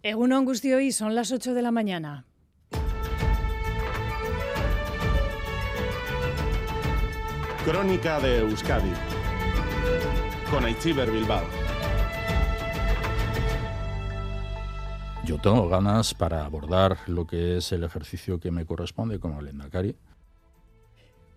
Egunon hoy son las 8 de la mañana. Crónica de Euskadi con Aichiber Bilbao. Yo tengo ganas para abordar lo que es el ejercicio que me corresponde como Lendakari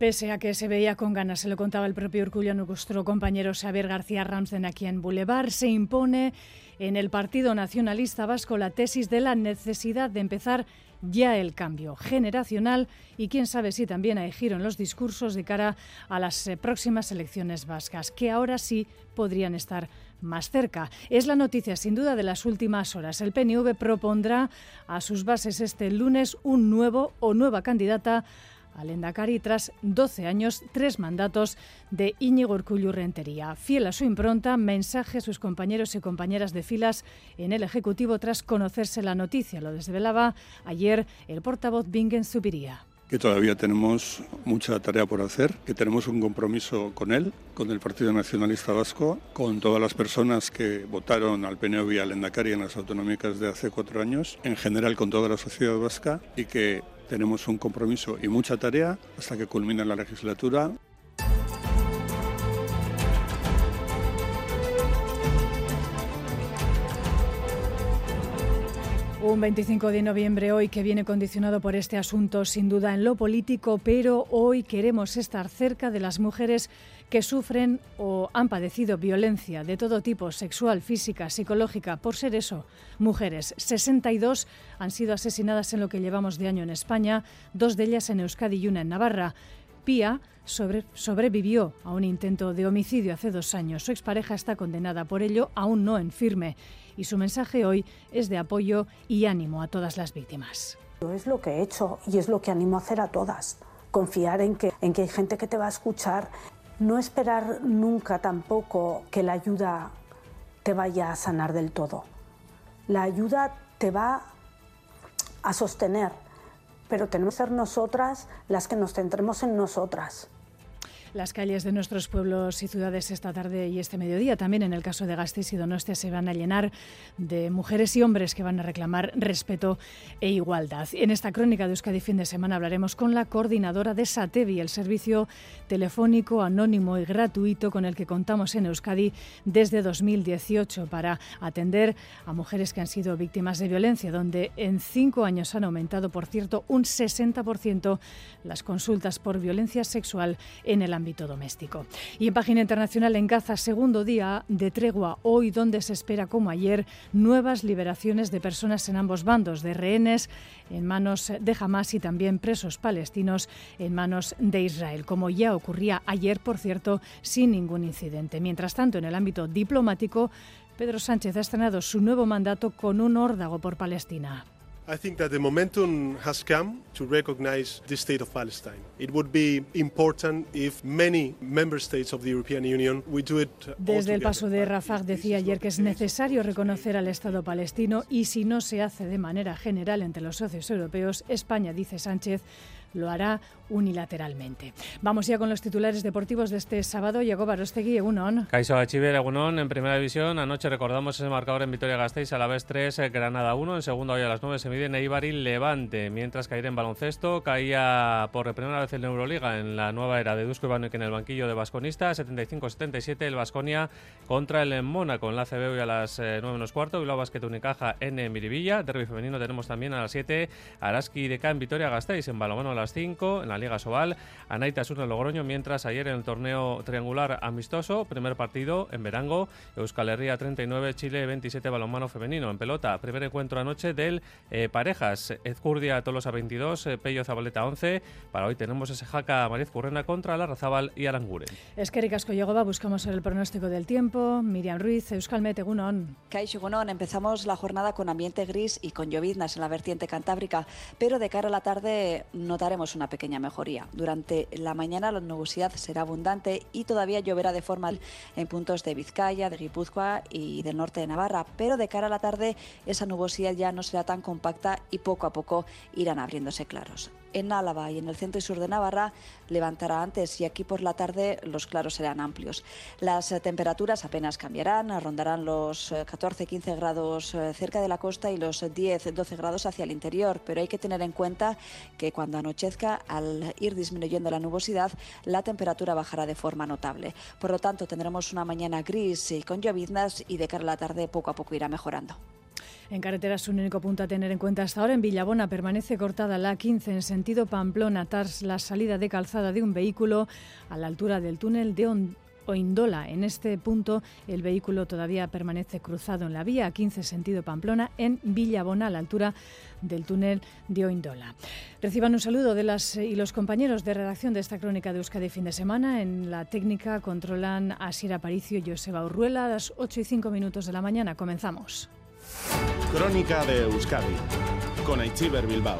Pese a que se veía con ganas, se lo contaba el propio Urcullo, nuestro compañero Xavier García Ramsden aquí en Boulevard, se impone en el Partido Nacionalista Vasco la tesis de la necesidad de empezar ya el cambio generacional y quién sabe si también hay giro en los discursos de cara a las eh, próximas elecciones vascas, que ahora sí podrían estar más cerca. Es la noticia sin duda de las últimas horas. El PNV propondrá a sus bases este lunes un nuevo o nueva candidata al Endacari tras 12 años, tres mandatos de Íñigo Urcullu Rentería. Fiel a su impronta, mensaje a sus compañeros y compañeras de filas en el Ejecutivo tras conocerse la noticia. Lo desvelaba ayer el portavoz Bingen Zubiría que todavía tenemos mucha tarea por hacer, que tenemos un compromiso con él, con el Partido Nacionalista Vasco, con todas las personas que votaron al PNV y al Endacari en las autonómicas de hace cuatro años, en general con toda la sociedad vasca y que tenemos un compromiso y mucha tarea hasta que culmine la legislatura. Un 25 de noviembre hoy que viene condicionado por este asunto sin duda en lo político, pero hoy queremos estar cerca de las mujeres que sufren o han padecido violencia de todo tipo, sexual, física, psicológica, por ser eso, mujeres. 62 han sido asesinadas en lo que llevamos de año en España, dos de ellas en Euskadi y una en Navarra. Pía sobrevivió a un intento de homicidio hace dos años. Su expareja está condenada por ello, aún no en firme. Y su mensaje hoy es de apoyo y ánimo a todas las víctimas. Es lo que he hecho y es lo que animo a hacer a todas. Confiar en que, en que hay gente que te va a escuchar no esperar nunca tampoco que la ayuda te vaya a sanar del todo. La ayuda te va a sostener, pero tenemos que ser nosotras las que nos centremos en nosotras. Las calles de nuestros pueblos y ciudades esta tarde y este mediodía, también en el caso de Gasteiz y Donostia, se van a llenar de mujeres y hombres que van a reclamar respeto e igualdad. En esta crónica de Euskadi fin de semana hablaremos con la coordinadora de SATEVI, el servicio telefónico anónimo y gratuito con el que contamos en Euskadi desde 2018 para atender a mujeres que han sido víctimas de violencia, donde en cinco años han aumentado, por cierto, un 60% las consultas por violencia sexual en el ámbito doméstico. Y en página internacional en Gaza, segundo día de tregua hoy, donde se espera, como ayer, nuevas liberaciones de personas en ambos bandos, de rehenes en manos de Hamas y también presos palestinos en manos de Israel, como ya ocurría ayer, por cierto, sin ningún incidente. Mientras tanto, en el ámbito diplomático, Pedro Sánchez ha estrenado su nuevo mandato con un órdago por Palestina. I think that the momentum has come to recognize the state of Palestine. It would be important if many member states of the European Union we do it Desde el paso de Rafah decía ayer que es necesario reconocer al Estado palestino y si no se hace de manera general entre los socios europeos, España, dice Sánchez, lo hará unilateralmente. Vamos ya con los titulares deportivos de este sábado. Llegó Barostegui, Egunon. Caiso Achiver, Egunon, en primera división. Anoche recordamos ese marcador en Vitoria-Gasteiz, a la vez 3, eh, Granada 1. En segunda hoy a las 9 se mide Eibar y Levante. Mientras caer en baloncesto, caía por primera vez en Euroliga en la nueva era de Dusko Ivanovic en el banquillo de Vasconista. 75-77 el Vasconia contra el Mónaco en la CB hoy a las 9 eh, menos cuarto. Bilbao Basket Unicaja en Miribilla. Derby femenino tenemos también a las 7 Araski de K en Vitoria-Gasteiz. En balonmano a las 5 en la Liga Sobal. Anaita Sur Logroño, mientras ayer en el torneo triangular amistoso, primer partido en Verango, Euskal Herria 39, Chile 27 balonmano femenino. En pelota, primer encuentro anoche del eh, parejas, Ezcurdia Tolosa 22, eh, Pello Zabaleta 11. Para hoy tenemos ese jaca Mariz Currena contra la Razabal y Aranguren. Es que Ricasco va, buscamos el pronóstico del tiempo. Miriam Ruiz, Euskal Mete, Gunon. Gunon, empezamos la jornada con ambiente gris y con lloviznas en la vertiente cantábrica, pero de cara a la tarde notaremos una pequeña mejoría. Durante la mañana la nubosidad será abundante y todavía lloverá de forma en puntos de Vizcaya, de Guipúzcoa y del norte de Navarra, pero de cara a la tarde esa nubosidad ya no será tan compacta y poco a poco irán abriéndose claros. En Álava y en el centro y sur de Navarra levantará antes y aquí por la tarde los claros serán amplios. Las temperaturas apenas cambiarán, rondarán los 14-15 grados cerca de la costa y los 10-12 grados hacia el interior, pero hay que tener en cuenta que cuando anochezca, al ir disminuyendo la nubosidad, la temperatura bajará de forma notable. Por lo tanto, tendremos una mañana gris y con lloviznas y de cara a la tarde poco a poco irá mejorando. En carreteras, un único punto a tener en cuenta hasta ahora. En Villabona permanece cortada la 15 en sentido Pamplona tras la salida de calzada de un vehículo a la altura del túnel de Oindola. En este punto el vehículo todavía permanece cruzado en la vía a 15 sentido Pamplona en Villabona a la altura del túnel de Oindola. Reciban un saludo de las y los compañeros de redacción de esta crónica de Euskadi fin de semana. En la técnica controlan a Sira Paricio y Joseba Urruela a las 8 y 5 minutos de la mañana. Comenzamos. Crónica de Euskadi con Aichiber Bilbao.